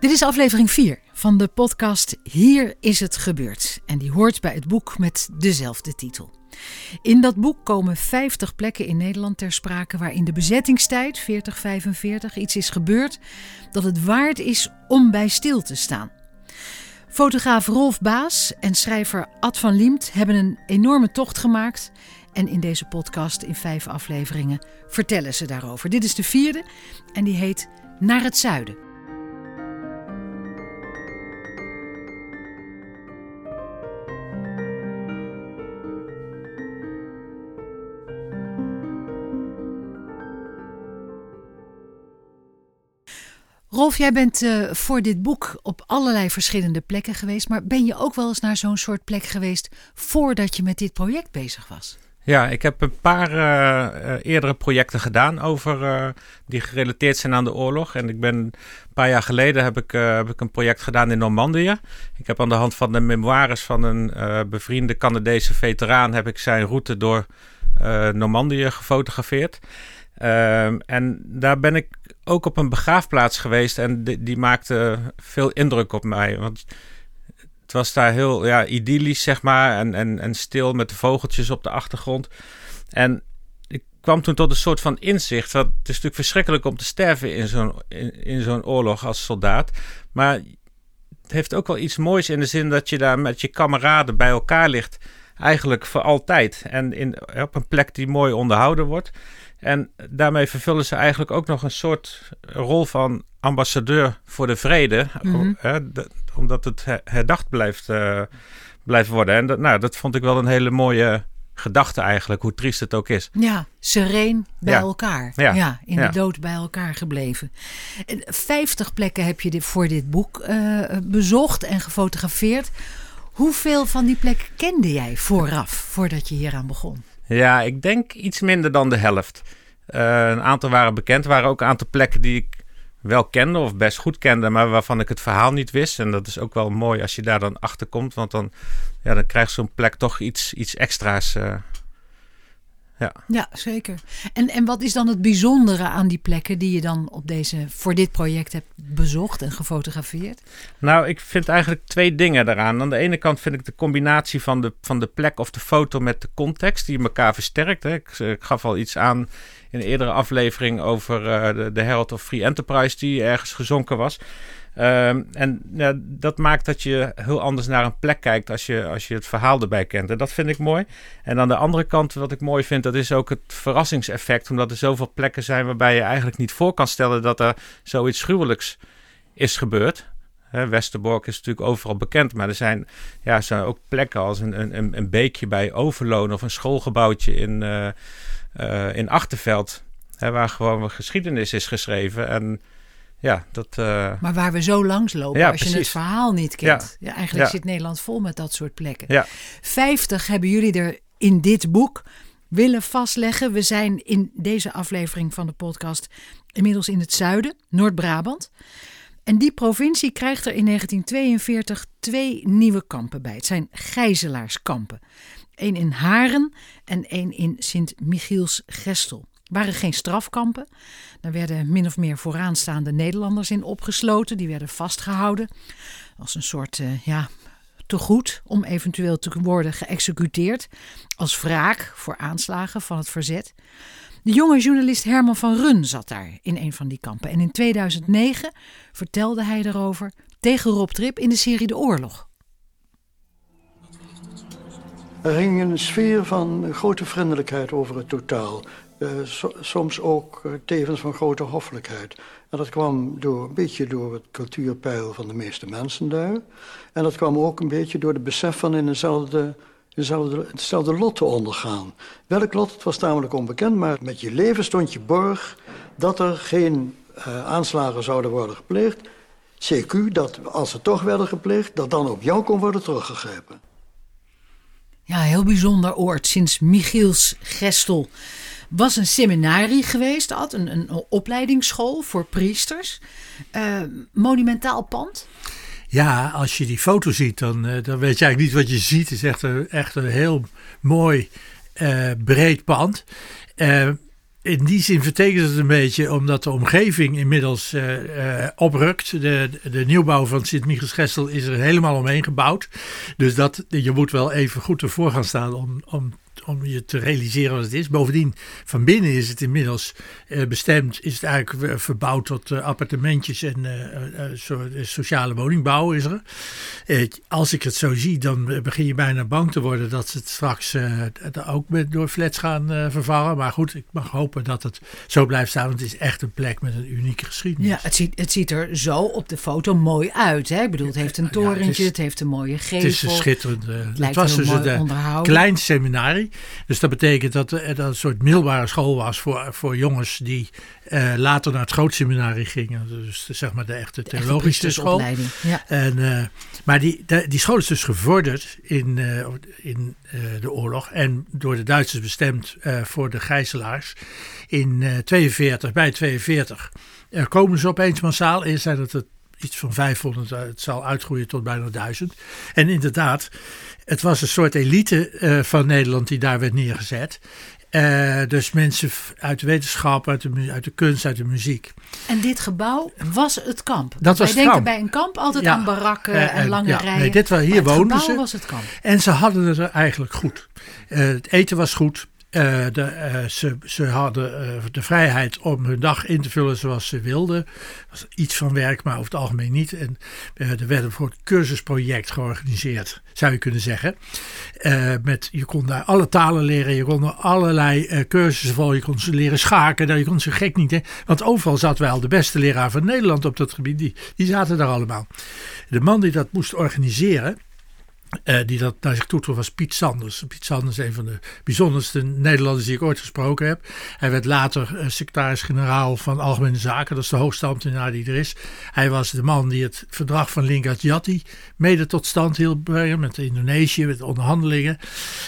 Dit is aflevering 4 van de podcast Hier is het gebeurd. En die hoort bij het boek met dezelfde titel. In dat boek komen 50 plekken in Nederland ter sprake waar in de bezettingstijd 40-45 iets is gebeurd dat het waard is om bij stil te staan. Fotograaf Rolf Baas en schrijver Ad van Liemt hebben een enorme tocht gemaakt. En in deze podcast in vijf afleveringen vertellen ze daarover. Dit is de vierde en die heet Naar het Zuiden. Rolf, jij bent uh, voor dit boek op allerlei verschillende plekken geweest. Maar ben je ook wel eens naar zo'n soort plek geweest voordat je met dit project bezig was? Ja, ik heb een paar uh, eerdere projecten gedaan over uh, die gerelateerd zijn aan de oorlog. En ik ben een paar jaar geleden heb ik, heb ik een project gedaan in Normandië. Ik heb aan de hand van de memoires van een bevriende Canadese veteraan heb ik zijn route door Normandië gefotografeerd. Ehm, en daar ben ik ook op een begraafplaats geweest en die, die maakte veel indruk op mij. Want het was daar heel ja, idyllisch, zeg maar, en, en, en stil met de vogeltjes op de achtergrond. En ik kwam toen tot een soort van inzicht. Dat het is natuurlijk verschrikkelijk om te sterven in zo'n, in, in zo'n oorlog als soldaat. Maar het heeft ook wel iets moois in de zin dat je daar met je kameraden bij elkaar ligt. Eigenlijk voor altijd. En in, op een plek die mooi onderhouden wordt. En daarmee vervullen ze eigenlijk ook nog een soort rol van ambassadeur voor de vrede. Mhm. Omdat het herdacht blijft, uh, blijft worden. En dat, nou, dat vond ik wel een hele mooie gedachte eigenlijk, hoe triest het ook is. Ja, sereen bij elkaar. Ja. in de dood bij elkaar gebleven. 50 plekken heb je voor dit boek uh, bezocht en gefotografeerd. Hoeveel van die plekken kende jij vooraf, voordat je hieraan begon? Ja, ik denk iets minder dan de helft. Uh, een aantal waren bekend. Er waren ook een aantal plekken die ik wel kende of best goed kende, maar waarvan ik het verhaal niet wist. En dat is ook wel mooi als je daar dan achter komt, want dan, ja, dan krijgt zo'n plek toch iets, iets extra's. Uh, ja. ja, zeker. En, en wat is dan het bijzondere aan die plekken die je dan op deze, voor dit project hebt bezocht en gefotografeerd? Nou, ik vind eigenlijk twee dingen daaraan. Aan de ene kant vind ik de combinatie van de, van de plek of de foto met de context die elkaar versterkt. Hè. Ik, ik gaf al iets aan in een eerdere aflevering over uh, de, de Herald of Free Enterprise die ergens gezonken was. Um, en dat maakt dat je heel anders naar een plek kijkt als je, als je het verhaal erbij kent. En dat vind ik mooi. En aan de andere kant, wat ik mooi vind, dat is ook het verrassingseffect. Omdat er zoveel plekken zijn waarbij je eigenlijk niet voor kan stellen dat er zoiets gruwelijks is gebeurd. Westerbork is natuurlijk overal bekend, maar er zijn, ja, zijn ook plekken als een, een, een beekje bij Overloon of een schoolgebouwtje in, uh, uh, in Achterveld. Waar gewoon geschiedenis is geschreven. En ja, dat, uh... Maar waar we zo langs lopen ja, als je het verhaal niet kent. Ja. eigenlijk zit Nederland vol met dat soort plekken. Ja. 50 hebben jullie er in dit boek willen vastleggen. We zijn in deze aflevering van de podcast inmiddels in het zuiden, Noord-Brabant. En die provincie krijgt er in 1942 twee nieuwe kampen bij. Het zijn gijzelaarskampen. Eén in Haren en één in Sint-Michiels-Gestel waren geen strafkampen. Daar werden min of meer vooraanstaande Nederlanders in opgesloten. Die werden vastgehouden als een soort uh, ja, te goed om eventueel te worden geëxecuteerd. Als wraak voor aanslagen van het verzet. De jonge journalist Herman van Run zat daar in een van die kampen. En in 2009 vertelde hij erover tegen Rob Trip in de serie De Oorlog. Er ging een sfeer van grote vriendelijkheid over het totaal. Uh, soms ook uh, tevens van grote hoffelijkheid. En dat kwam door, een beetje door het cultuurpeil van de meeste mensen daar. En dat kwam ook een beetje door het besef van in eenzelfde, eenzelfde, hetzelfde lot te ondergaan. Welk lot, het was tamelijk onbekend, maar met je leven stond je borg dat er geen uh, aanslagen zouden worden gepleegd. CQ, dat als ze toch werden gepleegd, dat dan op jou kon worden teruggegrepen. Ja, heel bijzonder oord, sinds Michiels Gestel was een seminarie geweest, had een, een opleidingsschool voor priesters. Uh, monumentaal pand. Ja, als je die foto ziet, dan, uh, dan weet je eigenlijk niet wat je ziet. Het is echt een, echt een heel mooi, uh, breed pand. In die zin vertekent het een beetje omdat de omgeving inmiddels uh, uh, oprukt. De, de nieuwbouw van Sint-Michiels-Gestel is er helemaal omheen gebouwd. Dus dat, je moet wel even goed ervoor gaan staan om, om om je te realiseren wat het is. Bovendien, van binnen is het inmiddels uh, bestemd, is het eigenlijk verbouwd tot uh, appartementjes en uh, sociale woningbouw is er. als ik het zo zie, dan begin je bijna bang te worden dat ze het straks ook met, door flats gaan vervangen. Maar goed, ik mag hopen dat het zo blijft staan, want het is echt een plek met een unieke geschiedenis. Ja, het ziet, het ziet er zo op de foto mooi uit. Hè? Ik bedoel, het heeft een torentje, ja, het, is, het, heeft een mooie gevel. Het is een schitterend. het, het was dus een klein seminarie. Dus dat betekent dat, dat het een soort middelbare school was voor, voor jongens die uh, later naar het grootseminarie gingen. Dus zeg maar de echte theologische school. Ja. En, uh, maar die, die school is dus gevorderd in, uh, in de oorlog en door de Duitsers bestemd voor de gijzelaars. In 42, bij 42 komen ze opeens massaal. Eerst zijn het iets van 500, het zal uitgroeien tot bijna 1000. En inderdaad, het was een soort elite uh, van Nederland die daar werd neergezet. Uh, dus mensen uit de wetenschap, uit de, uit de kunst, uit de muziek. En dit gebouw was het kamp. Dat was Wij denken kamp. bij een kamp altijd ja. aan barakken en lange ja, rijen. Nee, dit was, hier woonden ze. was het kamp. En ze hadden het er eigenlijk goed. het eten was goed. Uh, de, uh, ze, ze hadden uh, de vrijheid om hun dag in te vullen zoals ze wilden. Was iets van werk, maar over het algemeen niet. En er werd een soort cursusproject georganiseerd, zou je kunnen zeggen. met, je kon daar alle talen leren, je kon er allerlei cursussen volgen. Je kon ze leren schaken, nou, je kon ze gek niet. Hè? Want overal zat wel de beste leraar van Nederland op dat gebied. Die, die zaten daar allemaal. De man die dat moest organiseren, uh, die dat naar zich toetrok was Piet Sanders. Piet Sanders een van de bijzonderste Nederlanders die ik ooit gesproken heb. Hij werd later uh, secretaris-generaal van Algemene Zaken. Dat is de hoogste ambtenaar die er is. Hij was de man die het verdrag van Lingard mede tot stand hield met Indonesië, met onderhandelingen.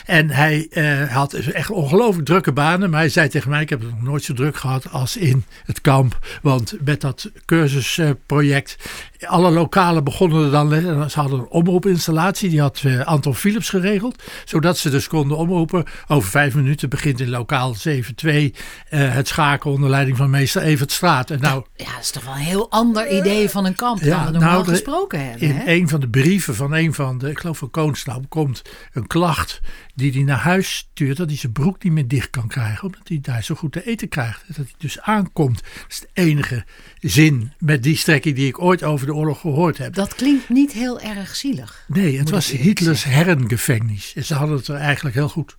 En hij uh, had echt ongelooflijk drukke banen. Maar hij zei tegen mij, ik heb het nog nooit zo druk gehad als in het kamp. Want met dat cursusproject, alle lokalen begonnen dan, ze hadden een omroepinstallatie, die had uh, Anton Philips geregeld. Zodat ze dus konden omroepen. Over vijf minuten begint in lokaal 7-2 uh, het schaken onder leiding van meester Evert Straat. En nou, ja, dat is toch wel een heel ander idee van een kamp dan we normaal nou, gesproken hebben. In hè? een van de brieven van een van de, ik geloof van Koonstam, komt een klacht die hij naar huis stuurt. Dat hij zijn broek niet meer dicht kan krijgen. Omdat hij daar zo goed te eten krijgt. Dat hij dus aankomt. Dat is de enige zin met die strekking die ik ooit over de oorlog gehoord heb. Dat klinkt niet heel erg zielig. Nee, het was Hitlers herrengevangenis. En ze hadden het er eigenlijk heel goed.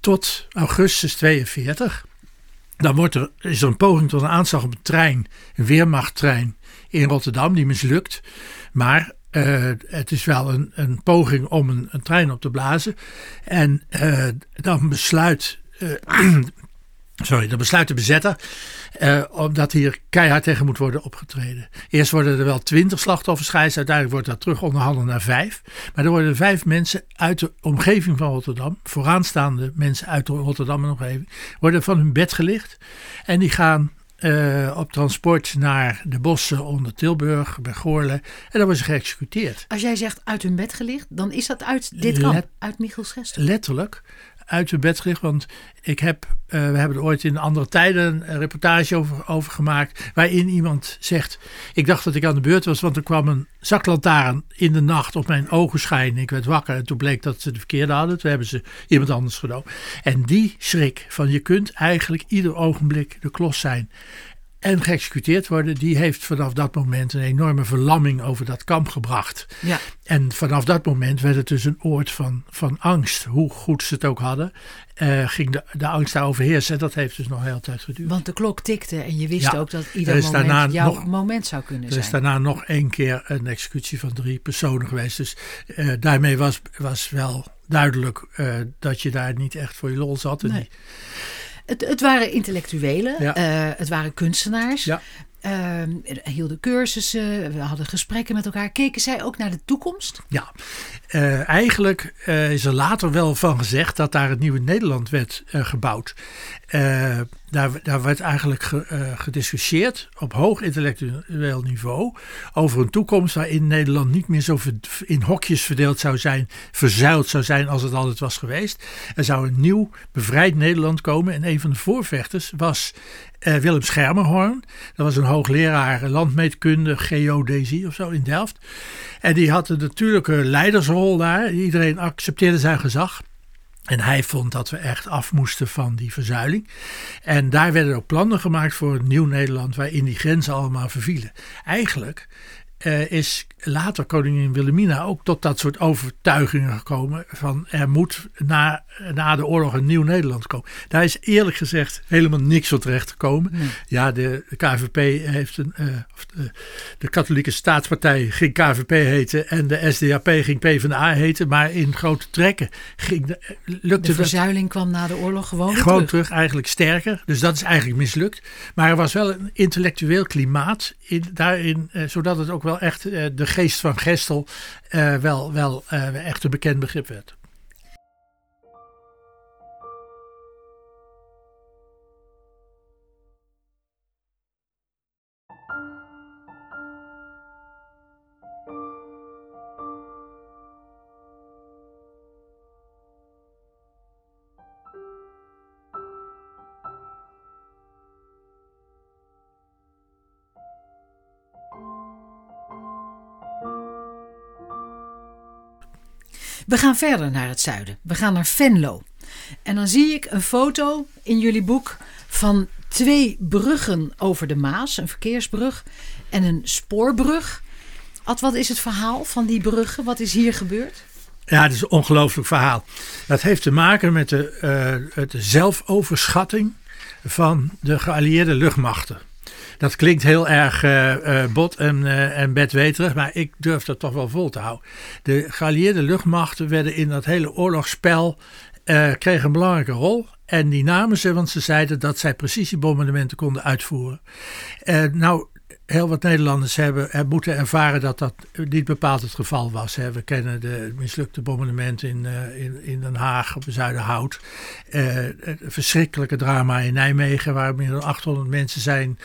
Tot augustus 42. Dan wordt er, is er een poging tot een aanslag op een trein. Een weermachttrein in Rotterdam. Die mislukt. Maar uh, het is wel een, een poging om een, trein op te blazen. En uh, dan besluit. Uh, sorry, dan besluit de bezetter. omdat hier keihard tegen moet worden opgetreden. Eerst worden er wel twintig slachtoffers geëist. Uiteindelijk wordt dat terug onderhandeld naar vijf. Maar er worden vijf mensen uit de omgeving van Rotterdam. Vooraanstaande mensen uit Rotterdam en omgeving. Worden van hun bed gelicht. En die gaan uh, op transport naar de bossen onder Tilburg, bij Goorle. En worden ze geëxecuteerd. Als jij zegt uit hun bed gelicht, dan is dat uit dit kamp, Let, uit Michiels Letterlijk uit hun bed gelicht. Want ik heb, uh, we hebben er ooit in andere tijden een reportage over, over gemaakt. Waarin iemand zegt: Ik dacht dat ik aan de beurt was, want er kwam een zaklantaarn in de nacht op mijn ogen schijnen. Ik werd wakker en toen bleek dat ze de verkeerde hadden. Toen hebben ze iemand anders genomen. En die schrik van je kunt eigenlijk ieder ogenblik de klos zijn en geëxecuteerd worden, die heeft vanaf dat moment een enorme verlamming over dat kamp gebracht. Ja. En vanaf dat moment werd het dus een oord van, van angst. Hoe goed ze het ook hadden, uh, ging de, de angst daar overheersen. En dat heeft dus nog heel tijd geduurd. Want de klok tikte en je wist ja. ook dat ieder moment jouw nog, moment zou kunnen zijn. Er is daarna nog één keer een executie van drie personen geweest. Dus uh, daarmee was, was wel duidelijk uh, dat je daar niet echt voor je lol zat. Nee. Het, het, waren intellectuelen, ja. uh, het waren kunstenaars. Ja. uh, hielden cursussen, we hadden gesprekken met elkaar. Keken zij ook naar de toekomst? Ja, uh, eigenlijk uh, is er later wel van gezegd dat daar het nieuwe Nederland werd gebouwd. Daar, daar werd eigenlijk ge, gediscussieerd op hoog intellectueel niveau over een toekomst waarin Nederland niet meer zo in hokjes verdeeld zou zijn, verzuild zou zijn als het altijd was geweest. Er zou een nieuw bevrijd Nederland komen en een van de voorvechters was uh, Willem Schermerhorn. Dat was een hoogleraar landmeetkunde, geodesie of zo in Delft. En die had een natuurlijke leidersrol daar. Iedereen accepteerde zijn gezag. En hij vond dat we echt af moesten van die verzuiling. En daar werden ook plannen gemaakt voor een nieuw Nederland waarin die grenzen allemaal vervielen. Eigenlijk uh, is later koningin Wilhelmina ook tot dat soort overtuigingen gekomen van er moet na, na de oorlog een nieuw Nederland komen. Daar is eerlijk gezegd helemaal niks van terecht gekomen. Ja, de, de, KVP heeft een, uh, of de, de, katholieke staatspartij ging KVP heten en de SDAP ging PvdA heten, maar in grote trekken ging de, lukte De verzuiling kwam na de oorlog gewoon Gewoon terug. eigenlijk sterker. Dus dat is eigenlijk mislukt. Maar er was wel een intellectueel klimaat in, daarin, uh, zodat het ook wel echt uh, de geest van Gestel uh, wel, wel uh, echt een bekend begrip werd. We gaan verder naar het zuiden. We gaan naar Venlo. En dan zie ik een foto in jullie boek van twee bruggen over de Maas. Een verkeersbrug en een spoorbrug. Ad, wat is het verhaal van die bruggen? Wat is hier gebeurd? Ja, het is een ongelooflijk verhaal. Dat heeft te maken met de, de zelfoverschatting van de geallieerde luchtmachten. Dat klinkt heel erg uh, bot en, uh, en bedweterig, maar ik durf dat toch wel vol te houden. De geallieerde luchtmachten werden in dat hele oorlogsspel, kregen een belangrijke rol. En die namen ze, want ze zeiden dat zij precisiebombardementen konden uitvoeren. nou, heel wat Nederlanders hebben, moeten ervaren dat dat niet bepaald het geval was. We kennen de mislukte bombardementen in, in, in Den Haag op de Zuiderhout. Het verschrikkelijke drama in Nijmegen, waar meer dan 800 mensen zijn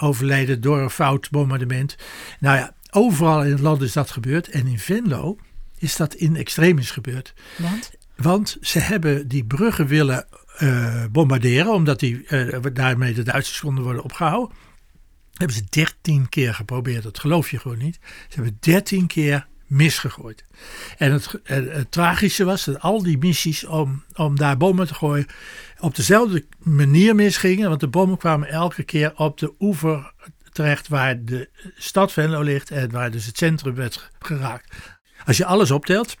overleden door een fout bombardement. Nou ja, overal in het land is dat gebeurd. En in Venlo is dat in extremis gebeurd. Want? Want ze hebben die bruggen willen uh, bombarderen, omdat die, uh, daarmee de Duitsers konden worden opgehouden. Hebben ze dertien keer geprobeerd, dat geloof je gewoon niet. Ze hebben dertien keer misgegooid. En het, het, tragische was dat al die missies om, om daar bommen te gooien op dezelfde manier misgingen. Want de bommen kwamen elke keer op de oever terecht waar de stad Venlo ligt en waar dus het centrum werd geraakt. Als je alles optelt,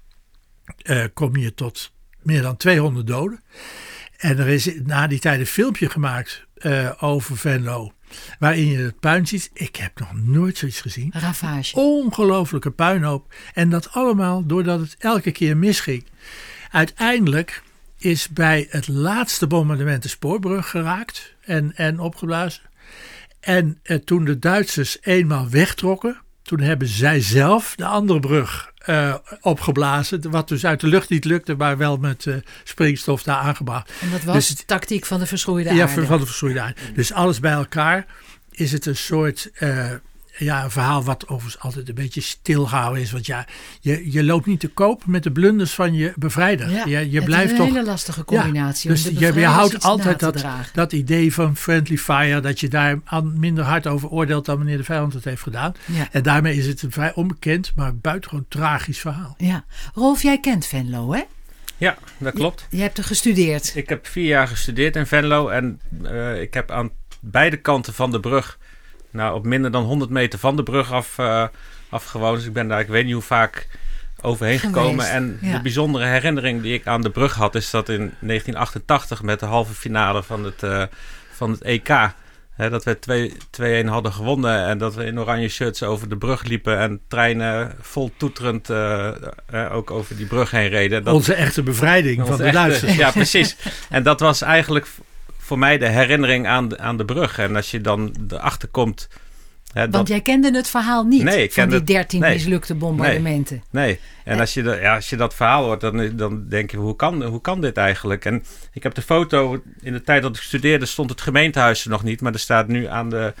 uh, kom je tot meer dan 200 doden. En er is na die tijd een filmpje gemaakt uh, over Venlo. Waarin je het puin ziet. Ik heb nog nooit zoiets gezien. Ravage. Ongelofelijke puinhoop. En dat allemaal doordat het elke keer misging. Uiteindelijk is bij het laatste bombardement de spoorbrug geraakt en, en opgeblazen. En eh, toen de Duitsers eenmaal wegtrokken, toen hebben zij zelf de andere brug uh, opgeblazen. Wat dus uit de lucht niet lukte, maar wel met uh, springstof daar aangebracht. En dat was dus, de tactiek van de verschroeide aarde. Ja, van de verschroeide aarde. Dus alles bij elkaar is het een soort uh, ja, een verhaal wat overigens altijd een beetje stilgehouden is. Want ja, je, je loopt niet te koop met de blunders van je bevrijder. Ja, je, je blijft is een hele lastige combinatie. Ja, dus je, je houdt altijd dat, dat idee van friendly fire. Dat je daar minder hard over oordeelt dan wanneer de vijand het heeft gedaan. Ja. En daarmee is het een vrij onbekend, maar buitengewoon tragisch verhaal. Ja. Rolf, jij kent Venlo, hè? Ja, dat klopt. Je, je hebt er gestudeerd. Ik heb vier jaar gestudeerd in Venlo. En uh, ik heb aan beide kanten van de brug nou, op minder dan 100 meter van de brug af, uh, afgewoond. Dus ik ben daar, ik weet niet hoe vaak overheen gekomen. En ja. de bijzondere herinnering die ik aan de brug had, is dat in 1988 met de halve finale van het, uh, van het EK. Hè, dat we 2-1 hadden gewonnen en dat we in oranje shirts over de brug liepen en treinen vol toeterend uh, ook over die brug heen reden. Dat, onze echte bevrijding van de echte, Duitsers. Ja, precies. en dat was eigenlijk voor mij de herinnering aan de, aan de brug. En als je dan erachter komt Want jij kende het verhaal niet nee, van die dertien mislukte bombardementen. Nee, nee. en als je, de, ja, als je dat verhaal hoort, dan, dan denk je, hoe kan, hoe kan dit eigenlijk? En ik heb de foto, in de tijd dat ik studeerde stond het gemeentehuis er nog niet, maar er staat nu aan de,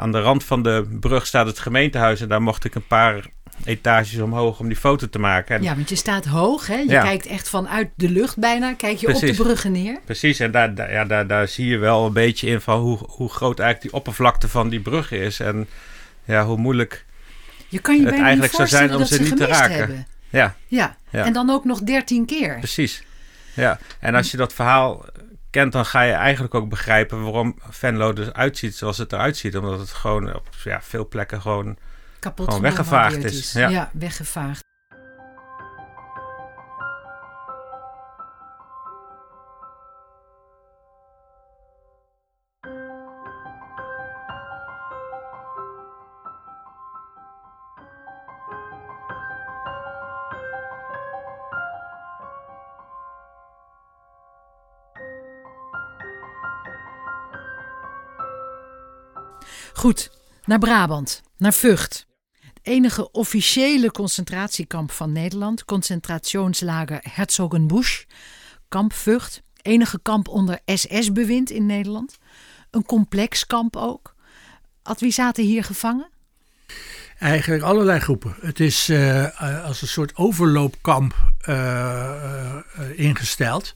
aan de rand van de brug staat het gemeentehuis en daar mocht ik een paar etages omhoog om die foto te maken. En ja, want je staat hoog, hè? Je kijkt echt vanuit de lucht bijna, kijk je op de bruggen neer. Precies, en daar, daar, ja, daar, daar zie je wel een beetje in van hoe, hoe groot eigenlijk die oppervlakte van die brug is. En ja, hoe moeilijk je kan je het eigenlijk zou zijn om ze, niet te raken. Hebben. Ja. ja. Ja, en dan ook nog dertien keer. Precies. Ja, en als je dat verhaal kent, dan ga je eigenlijk ook begrijpen waarom Venlo er uitziet zoals het eruit ziet. Omdat het gewoon op ja, veel plekken gewoon kapot Gewoon weggevaagd is. Ja. ja, weggevaagd. Goed, naar Brabant, naar Vught enige officiële concentratiekamp van Nederland, concentrationslager Herzogenbusch, kamp Vught, enige kamp onder SS-bewind in Nederland, een complex kamp ook. Ad, zaten hier gevangen? Eigenlijk allerlei groepen. Het is uh, als een soort overloopkamp uh, ingesteld.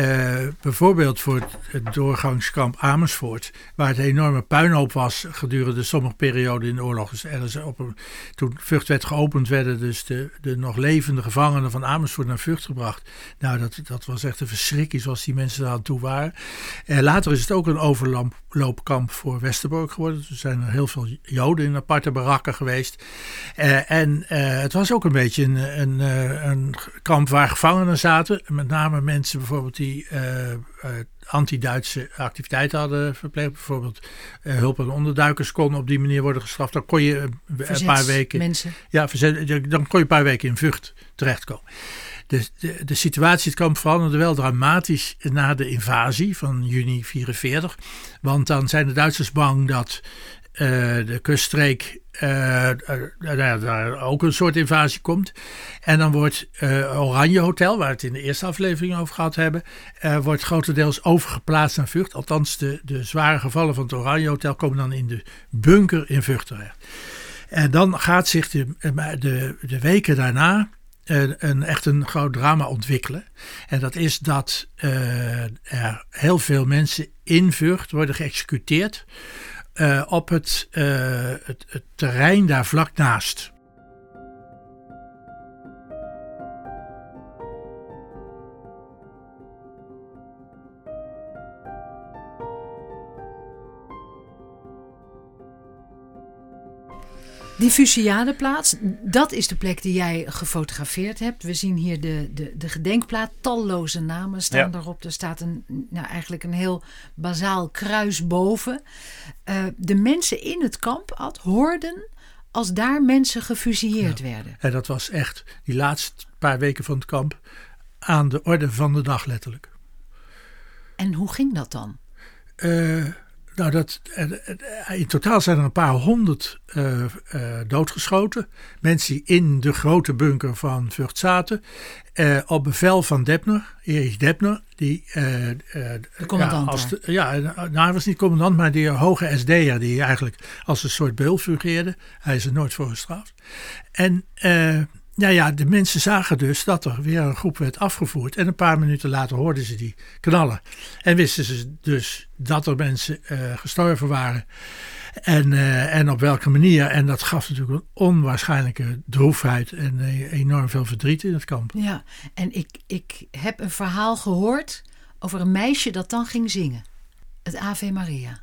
Uh, bijvoorbeeld voor het, doorgangskamp Amersfoort, waar het een enorme puinhoop was gedurende sommige perioden in de oorlog. Dus er op een, toen Vught werd geopend, werden dus de, de nog levende gevangenen van Amersfoort naar Vught gebracht. Nou, dat, dat was echt een verschrikking zoals die mensen daar aan toe waren. Uh, later is het ook een overloopkamp voor Westerbork geworden. Er zijn er heel veel Joden in aparte barakken geweest. Uh, en het was ook een beetje een, een, een kamp waar gevangenen zaten, met name mensen bijvoorbeeld die die uh, anti-Duitse activiteiten hadden verpleegd. Bijvoorbeeld uh, hulp aan onderduikers konden op die manier worden gestraft. Dan kon je een paar weken. Mensen. Ja, verzet, dan kon je een paar weken in Vught terechtkomen. De, de, de situatie, het kamp veranderde wel dramatisch na de invasie van juni 44. Want dan zijn de Duitsers bang dat uh, de kuststreek uh, daar ook een soort invasie komt. En dan wordt Oranje Hotel, waar we het in de eerste aflevering over gehad hebben, wordt grotendeels overgeplaatst naar Vught. Althans, de, de zware gevallen van het Oranje Hotel komen dan in de bunker in Vught terecht. En dan gaat zich de, de, de weken daarna een, echt een groot drama ontwikkelen. En dat is dat er heel veel mensen in Vught worden geëxecuteerd op het, uh, het, het terrein daar vlak naast. Die Fusiadeplaats, dat is de plek die jij gefotografeerd hebt. We zien hier de, de, de gedenkplaat. Talloze namen staan ja. erop. Er staat een, nou, eigenlijk een heel bazaal kruis boven. Uh, de mensen in het kamp hoorden als daar mensen gefusilleerd werden. En dat was echt die laatste paar weken van het kamp aan de orde van de dag letterlijk. En hoe ging dat dan? Uh, nou, dat, in totaal zijn er een paar honderd uh, uh, doodgeschoten. Mensen die in de grote bunker van Vught zaten. Uh, op bevel van Debner, Erich Debner. Die, de commandant. Ja, ja, nou, hij was niet commandant, maar die hoge SD'er. Die eigenlijk als een soort beul fungeerde. Hij is er nooit voor gestraft. En ja, ja, de mensen zagen dus dat er weer een groep werd afgevoerd. En een paar minuten later hoorden ze die knallen. En wisten ze dus dat er mensen uh, gestorven waren. En, uh, en op welke manier. En dat gaf natuurlijk een onwaarschijnlijke droefheid en uh, enorm veel verdriet in het kamp. Ja, en ik, ik heb een verhaal gehoord over een meisje dat dan ging zingen. Het Ave Maria.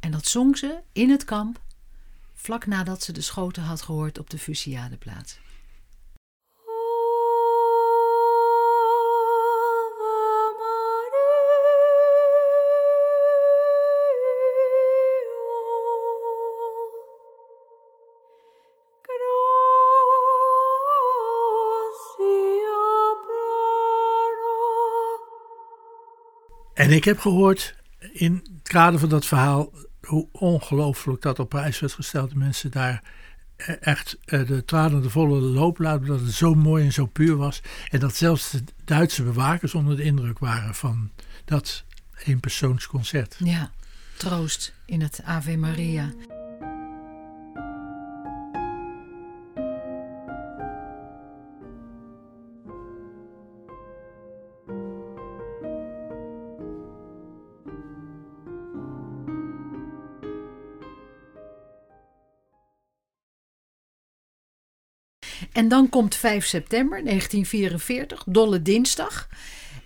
En dat zong ze in het kamp, vlak nadat ze de schoten had gehoord op de Fusiadeplaats. En ik heb gehoord in het kader van dat verhaal hoe ongelooflijk dat op prijs werd gesteld. Mensen daar echt de tranen de volle loop laten, dat het zo mooi en zo puur was. En dat zelfs de Duitse bewakers onder de indruk waren van dat eenpersoonsconcert. Ja, troost in het Ave Maria. En dan komt 5 september 1944, Dolle Dinsdag.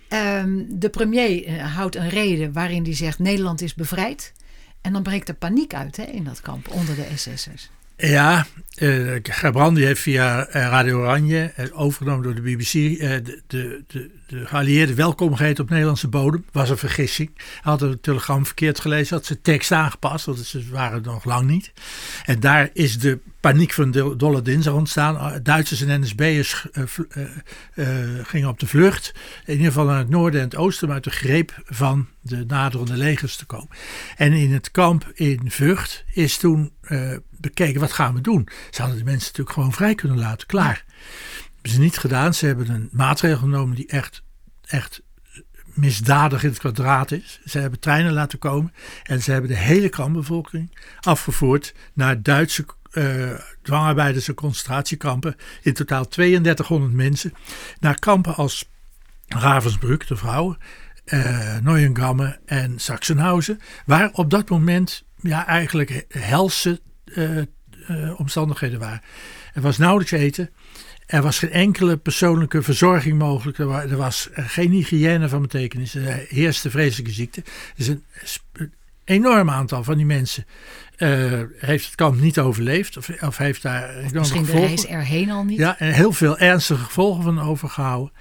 Um, de premier eh, houdt een reden waarin hij zegt: Nederland is bevrijd. En dan breekt er paniek uit hè, in dat kamp onder de SS'ers. Ja, uh, heeft via eh, Radio Oranje, overgenomen door de BBC, de, de, de, de welkom geheten op Nederlandse bodem. Was een vergissing. Hij had een telegram verkeerd gelezen, had zijn tekst aangepast, want ze waren nog lang niet. En daar is de paniek van de Dolle Dinsdag ontstaan. Duitsers en NSB'ers gingen op de vlucht. In ieder geval naar het noorden en het oosten, om uit de greep van de naderende legers te komen. En in het kamp in Vught is toen bekeken, wat gaan we doen? Ze hadden de mensen natuurlijk gewoon vrij kunnen laten, klaar. Ja. Hebben ze niet gedaan. Ze hebben een maatregel genomen die echt, echt misdadig in het kwadraat is. Ze hebben treinen laten komen en ze hebben de hele kampbevolking afgevoerd naar Duitse uh, dwangarbeiders en concentratiekampen. In totaal 3200 mensen. Naar kampen als Ravensbrück, de vrouwen, uh, Neuengamme en Sachsenhausen. Waar op dat moment ja, eigenlijk helse omstandigheden waren. Er was nauwelijks eten. Er was geen enkele persoonlijke verzorging mogelijk. Er was geen hygiëne van betekenis. Er heerste vreselijke ziekte. Dus een enorm aantal van die mensen uh, heeft het kamp niet overleefd. Of, of heeft daar of misschien gevolgen. de reis erheen al niet. Ja, en heel veel ernstige gevolgen van overgehouden.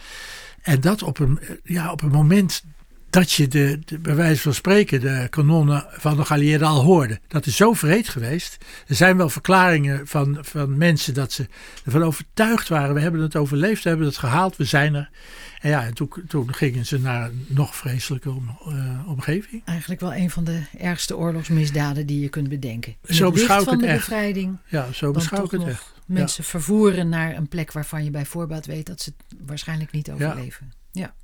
En dat op een, ja, op een moment dat je de, de, bij wijze van spreken de kanonnen van de geallieerden al hoorde. Dat is zo vreed geweest. Er zijn wel verklaringen van, van mensen dat ze ervan overtuigd waren. We hebben het overleefd, we hebben het gehaald, we zijn er. En ja, en toen, toen gingen ze naar een nog vreselijke om, uh, omgeving. Eigenlijk wel een van de ergste oorlogsmisdaden die je kunt bedenken. In zo beschouw ik het de echt. bevrijding. Ja, zo beschouw ik het echt. Mensen ja. vervoeren naar een plek waarvan je bij voorbaat weet dat ze het waarschijnlijk niet overleven. ja. ja.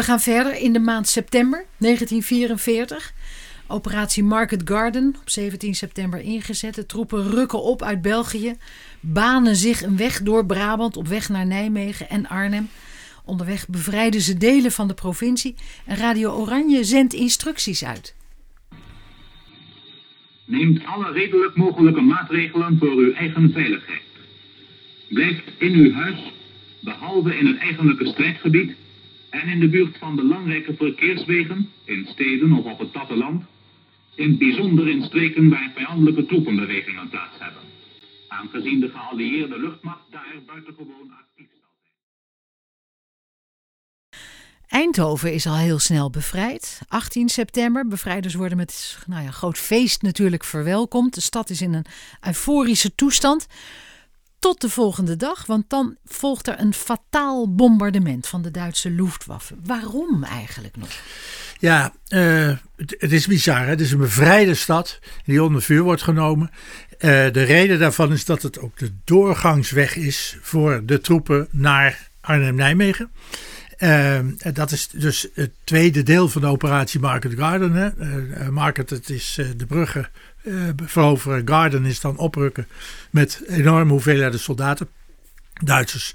We gaan verder in de maand september 1944. Operatie Market Garden op 17 september ingezet. De troepen rukken op uit België, banen zich een weg door Brabant op weg naar Nijmegen en Arnhem. Onderweg bevrijden ze delen van de provincie en Radio Oranje zendt instructies uit. Neemt alle redelijk mogelijke maatregelen voor uw eigen veiligheid. Blijft in uw huis, behalve in het eigenlijke strijdgebied, en in de buurt van belangrijke verkeerswegen, in steden of op het platteland, in bijzonder in streken waar vijandelijke troepenbewegingen plaats hebben, aangezien de geallieerde luchtmacht daar buitengewoon actief zal zijn. Eindhoven is al heel snel bevrijd. 18 september. Bevrijders worden met nou ja, groot feest natuurlijk verwelkomd. De stad is in een euforische toestand tot de volgende dag, want dan volgt er een fataal bombardement van de Duitse Luftwaffe. Waarom eigenlijk nog? Ja, uh, het, is bizar. Hè? Het is een bevrijde stad die onder vuur wordt genomen. Uh, de reden daarvan is dat het ook de doorgangsweg is voor de troepen naar Arnhem-Nijmegen. Uh, dat is dus het tweede deel van de operatie Market Garden. Hè. Market, het is de bruggen uh, veroveren. Garden is dan oprukken met enorme hoeveelheden soldaten. Duitsers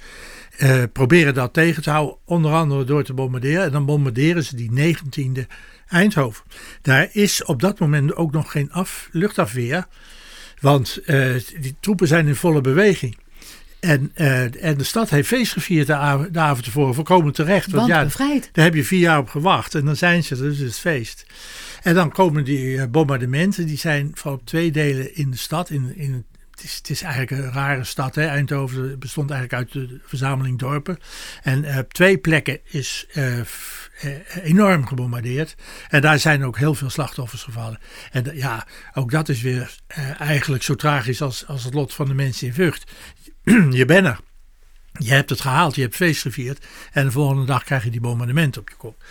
uh, proberen dat tegen te houden, onder andere door te bombarderen. En dan bombarderen ze die 19e Eindhoven. Daar is op dat moment ook nog geen af, luchtafweer, want uh, die troepen zijn in volle beweging. En, uh, en de stad heeft feest gevierd de, av de avond tevoren, voorkomen terecht. Want, want ja, bevrijd. daar heb je vier jaar op gewacht en dan zijn ze, dus het feest. En dan komen die bombardementen, die zijn van op twee delen in de stad, in, in het, is, het is eigenlijk een rare stad. Hè? Eindhoven bestond eigenlijk uit de verzameling dorpen. En op twee plekken is enorm gebombardeerd. En daar zijn ook heel veel slachtoffers gevallen. En ja, ook dat is weer eigenlijk zo tragisch als, als het lot van de mensen in Vught. je bent er. Je hebt het gehaald, je hebt feest gevierd. En de volgende dag krijg je die bombardement op je kop.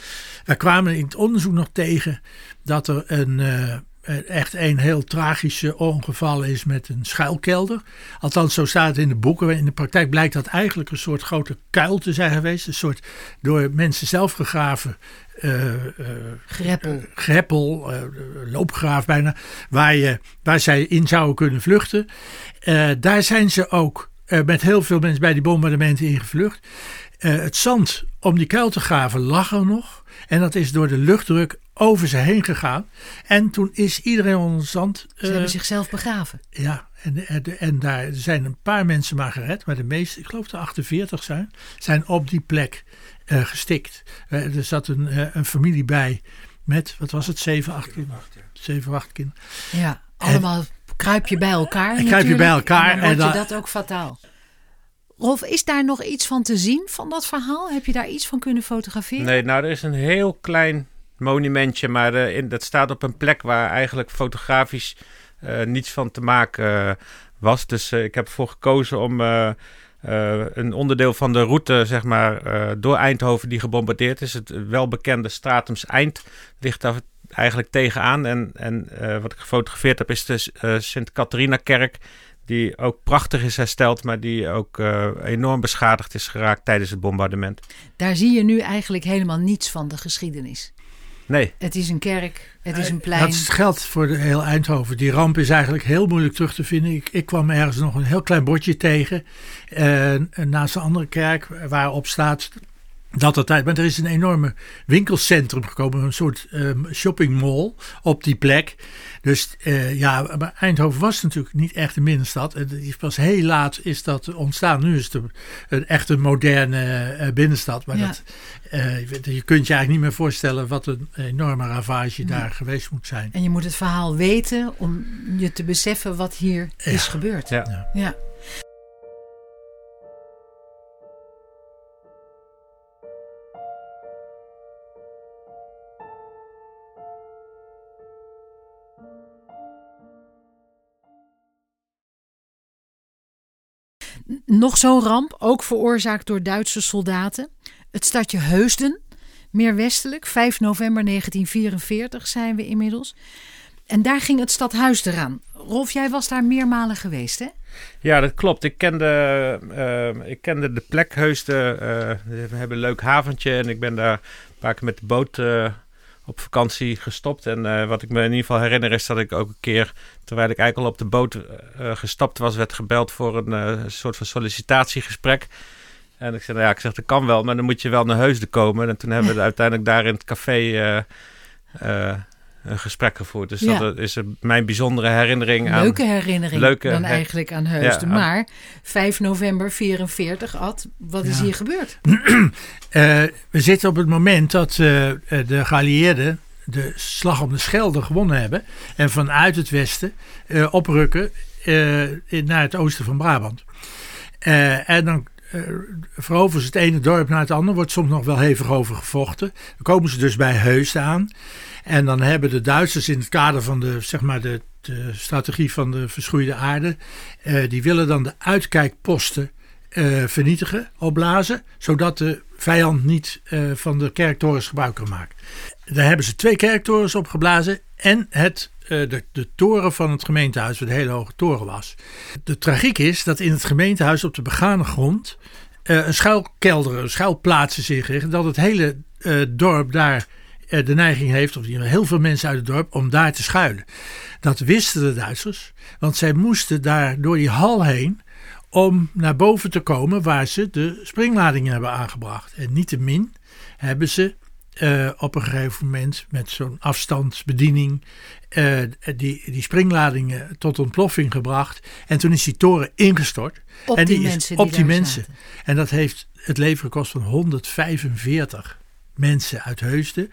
We kwamen in het onderzoek nog tegen dat er een, uh, echt een heel tragische ongeval is met een schuilkelder. Althans, zo staat het in de boeken. In de praktijk blijkt dat eigenlijk een soort grote kuil te zijn geweest. Een soort door mensen zelf gegraven uh, uh, greppel, greppel loopgraaf bijna. Waar, je, waar zij in zouden kunnen vluchten. daar zijn ze ook met heel veel mensen bij die bombardementen ingevlucht. het zand om die kuil te graven lag er nog. En dat is door de luchtdruk over ze heen gegaan. En toen is iedereen onder zand. Ze hebben zichzelf begraven. Ja, en, en, en, daar zijn een paar mensen maar gered. Maar de meeste, ik geloof de 48 zijn, zijn op die plek uh, gestikt. Uh, er zat een, uh, een familie bij met, wat was het, 7, 8 kinderen? 7, 8 kinderen. Ja, allemaal en, kruip je bij elkaar. Kruip je bij elkaar. En dan wordt je dat ook fataal. Rolf, is daar nog iets van te zien van dat verhaal? Heb je daar iets van kunnen fotograferen? Nee, nou er is een heel klein monumentje, maar uh, in, dat staat op een plek waar eigenlijk fotografisch uh, niets van te maken uh, was. Dus ik heb ervoor gekozen om een onderdeel van de route, zeg maar, door Eindhoven die gebombardeerd is. Het welbekende Stratums Eind ligt daar eigenlijk tegenaan. En, en wat ik gefotografeerd heb is de Sint-Catharina-kerk die ook prachtig is hersteld, maar die ook uh, enorm beschadigd is geraakt tijdens het bombardement. Daar zie je nu eigenlijk helemaal niets van de geschiedenis. Nee. Het is een kerk, het is een plein. Dat geldt voor de heel Eindhoven. Die ramp is eigenlijk heel moeilijk terug te vinden. Ik, ik kwam ergens nog een heel klein bordje tegen. Uh, naast een andere kerk waarop staat dat het tijd. Maar er is een enorme winkelcentrum gekomen, een soort um, shoppingmall op die plek. Dus uh, ja, maar Eindhoven was natuurlijk niet echt een binnenstad. Het pas heel laat is dat ontstaan. Nu is het een, echt een moderne uh, binnenstad. Maar ja. dat, uh, je kunt je eigenlijk niet meer voorstellen wat een enorme ravage daar geweest moet zijn. En je moet het verhaal weten om je te beseffen wat hier ja. is gebeurd. Ja. ja. Nog zo'n ramp, ook veroorzaakt door Duitse soldaten. Het stadje Heusden, meer westelijk, 5 november 1944 zijn we inmiddels. En daar ging het stadhuis eraan. Rolf, jij was daar meermalen geweest, hè? Ja, dat klopt. Ik kende, uh, ik kende de plek Heusden. Uh, we hebben een leuk haventje en ik ben daar een paar keer met de boot uh, op vakantie gestopt. En uh, wat ik me in ieder geval herinner is dat ik ook een keer, terwijl ik eigenlijk al op de boot uh, gestapt was, werd gebeld voor een soort van sollicitatiegesprek. En ik zei, nou ja, ik zeg, dat kan wel, maar dan moet je wel naar Heusden komen. En toen hebben we uiteindelijk daar in het café een gesprek gevoerd. Dus ja. dat is mijn bijzondere herinnering aan... Leuke herinnering leuke dan eigenlijk aan Heusden. Ja, maar 5 november 44, Ad, wat is hier gebeurd? uh, we zitten op het moment dat uh, de geallieerden de slag om de Schelde gewonnen hebben. En vanuit het westen uh, oprukken naar het oosten van Brabant. en dan veroveren ze het ene dorp naar het andere. Wordt soms nog wel hevig over gevochten. Dan komen ze dus bij Heusden aan. En dan hebben de Duitsers in het kader van de, zeg maar de, strategie van de verschroeide aarde, uh, die willen dan de uitkijkposten uh, vernietigen, opblazen, zodat de vijand niet uh, van de kerktorens gebruik kan maken. Daar hebben ze twee kerktorens opgeblazen en het, de, de toren van het gemeentehuis, wat een hele hoge toren was. De tragiek is dat in het gemeentehuis op de begane grond een schuilkelder, een schuilplaats is ingericht, dat het hele dorp daar eh, de neiging heeft, of heel veel mensen uit het dorp, om daar te schuilen. Dat wisten de Duitsers, want zij moesten daar door die hal heen om naar boven te komen waar ze de springladingen hebben aangebracht. En niettemin hebben ze uh, op een gegeven moment met zo'n afstandsbediening uh, die, die springladingen tot ontploffing gebracht. En toen is die toren ingestort. Op en die, die mensen. op die, die mensen. En dat heeft het leven gekost van 145 mensen uit Heusden.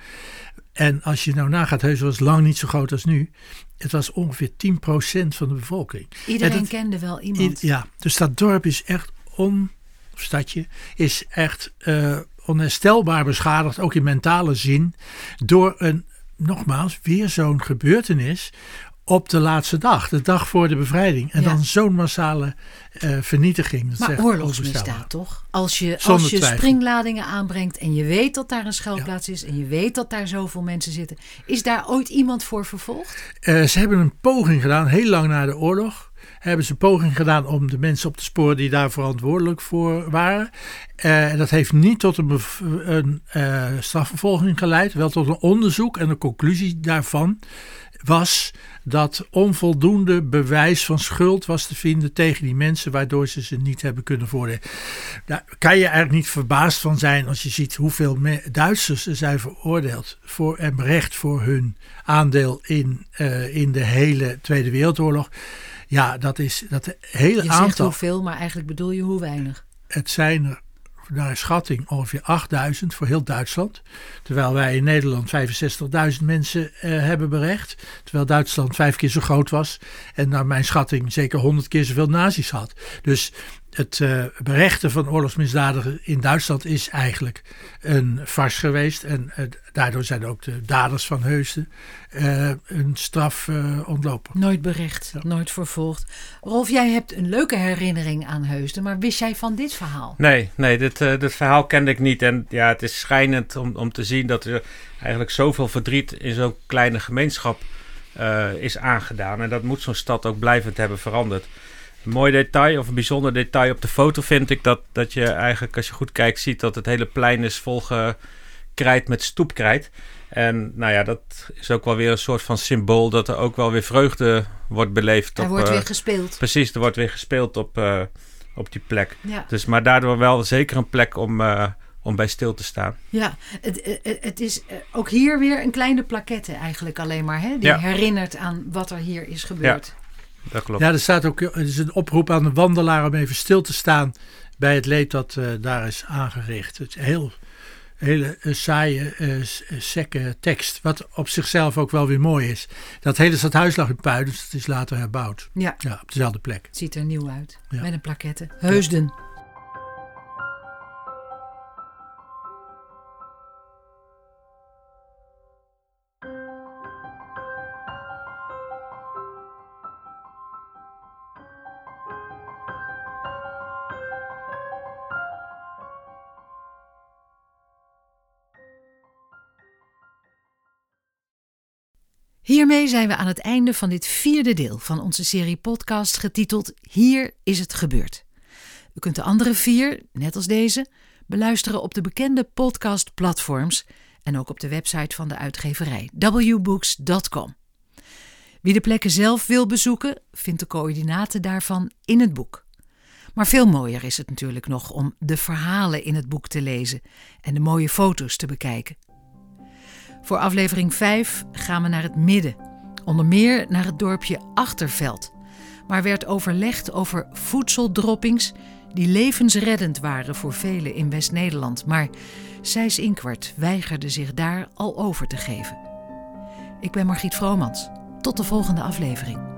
En als je nou nagaat, Heusden was lang niet zo groot als nu. Het was ongeveer 10% van de bevolking. Iedereen kende wel iemand. ja, dus dat dorp is echt on, stadje, is echt uh, onherstelbaar beschadigd, ook in mentale zin, door een, nogmaals, weer zo'n gebeurtenis op de laatste dag, de dag voor de bevrijding. En dan zo'n massale uh, vernietiging. Dat maar oorlogsmisdaad toch? Als je, als je springladingen aanbrengt en je weet dat daar een schuilplaats is... en je weet dat daar zoveel mensen zitten... is daar ooit iemand voor vervolgd? Uh, ze hebben een poging gedaan, heel lang na de oorlog hebben ze een poging gedaan om de mensen op te sporen die daar verantwoordelijk voor waren. Uh, en dat heeft niet tot een, een uh, strafvervolging geleid, wel tot een onderzoek. En de conclusie daarvan was dat onvoldoende bewijs van schuld was te vinden tegen die mensen, waardoor ze ze niet hebben kunnen voordelen. Daar kan je eigenlijk niet verbaasd van zijn als je ziet hoeveel Duitsers er zijn veroordeeld voor en berecht voor hun aandeel in, uh, in de hele Tweede Wereldoorlog. Ja, dat is dat hele je aantal. Je zegt hoeveel, maar eigenlijk bedoel je hoe weinig? Het zijn er naar schatting ongeveer 8000 voor heel Duitsland. Terwijl wij in Nederland 65.000 mensen eh, hebben berecht. Terwijl Duitsland vijf keer zo groot was. En naar mijn schatting zeker 100 keer zoveel nazi's had. Dus het uh, berechten van oorlogsmisdadigers in Duitsland is eigenlijk een vars geweest. En uh, daardoor zijn ook de daders van Heusden uh, een straf ontlopen. Nooit berecht, nooit vervolgd. Rolf, jij hebt een leuke herinnering aan Heusden, maar wist jij van dit verhaal? Nee, nee dit, dit verhaal kende ik niet. En ja, het is schijnend om, om te zien dat er eigenlijk zoveel verdriet in zo'n kleine gemeenschap is aangedaan. En dat moet zo'n stad ook blijvend hebben veranderd. Een mooi detail of een bijzonder detail op de foto vind ik dat, dat je eigenlijk als je goed kijkt ziet dat het hele plein is volgekrijt met stoepkrijt. En nou ja, dat is ook wel weer een soort van symbool dat er ook wel weer vreugde wordt beleefd. Er wordt uh, weer gespeeld. Precies, er wordt weer gespeeld op, uh, op die plek. Ja. Dus, maar daardoor wel zeker een plek om, uh, om bij stil te staan. Ja, het, het is ook hier weer een kleine plaquette eigenlijk alleen maar. Hè? Die ja. herinnert aan wat er hier is gebeurd. Ja dat klopt. Ja, er staat ook er is een oproep aan de wandelaar om even stil te staan bij het leed dat uh, daar is aangericht. Het is heel hele uh, saaie, uh, sekke tekst. Wat op zichzelf ook wel weer mooi is. Dat hele stadhuis lag in puin, dus het is later herbouwd. Ja. ja op dezelfde plek. Het ziet er nieuw uit. Ja. Met een plaquette. Heusden. Hiermee zijn we aan het einde van dit vierde deel van onze serie podcast getiteld Hier is het gebeurd. U kunt de andere vier, net als deze, beluisteren op de bekende podcastplatforms en ook op de website van de uitgeverij wbooks.com. Wie de plekken zelf wil bezoeken, vindt de coördinaten daarvan in het boek. Maar veel mooier is het natuurlijk nog om de verhalen in het boek te lezen en de mooie foto's te bekijken. Voor aflevering 5 gaan we naar het midden, onder meer naar het dorpje Achterveld, waar werd overlegd over voedseldroppings die levensreddend waren voor velen in West-Nederland, maar Sijs Inkwart weigerde zich daar al over te geven. Ik ben Margriet Vromans. Tot de volgende aflevering.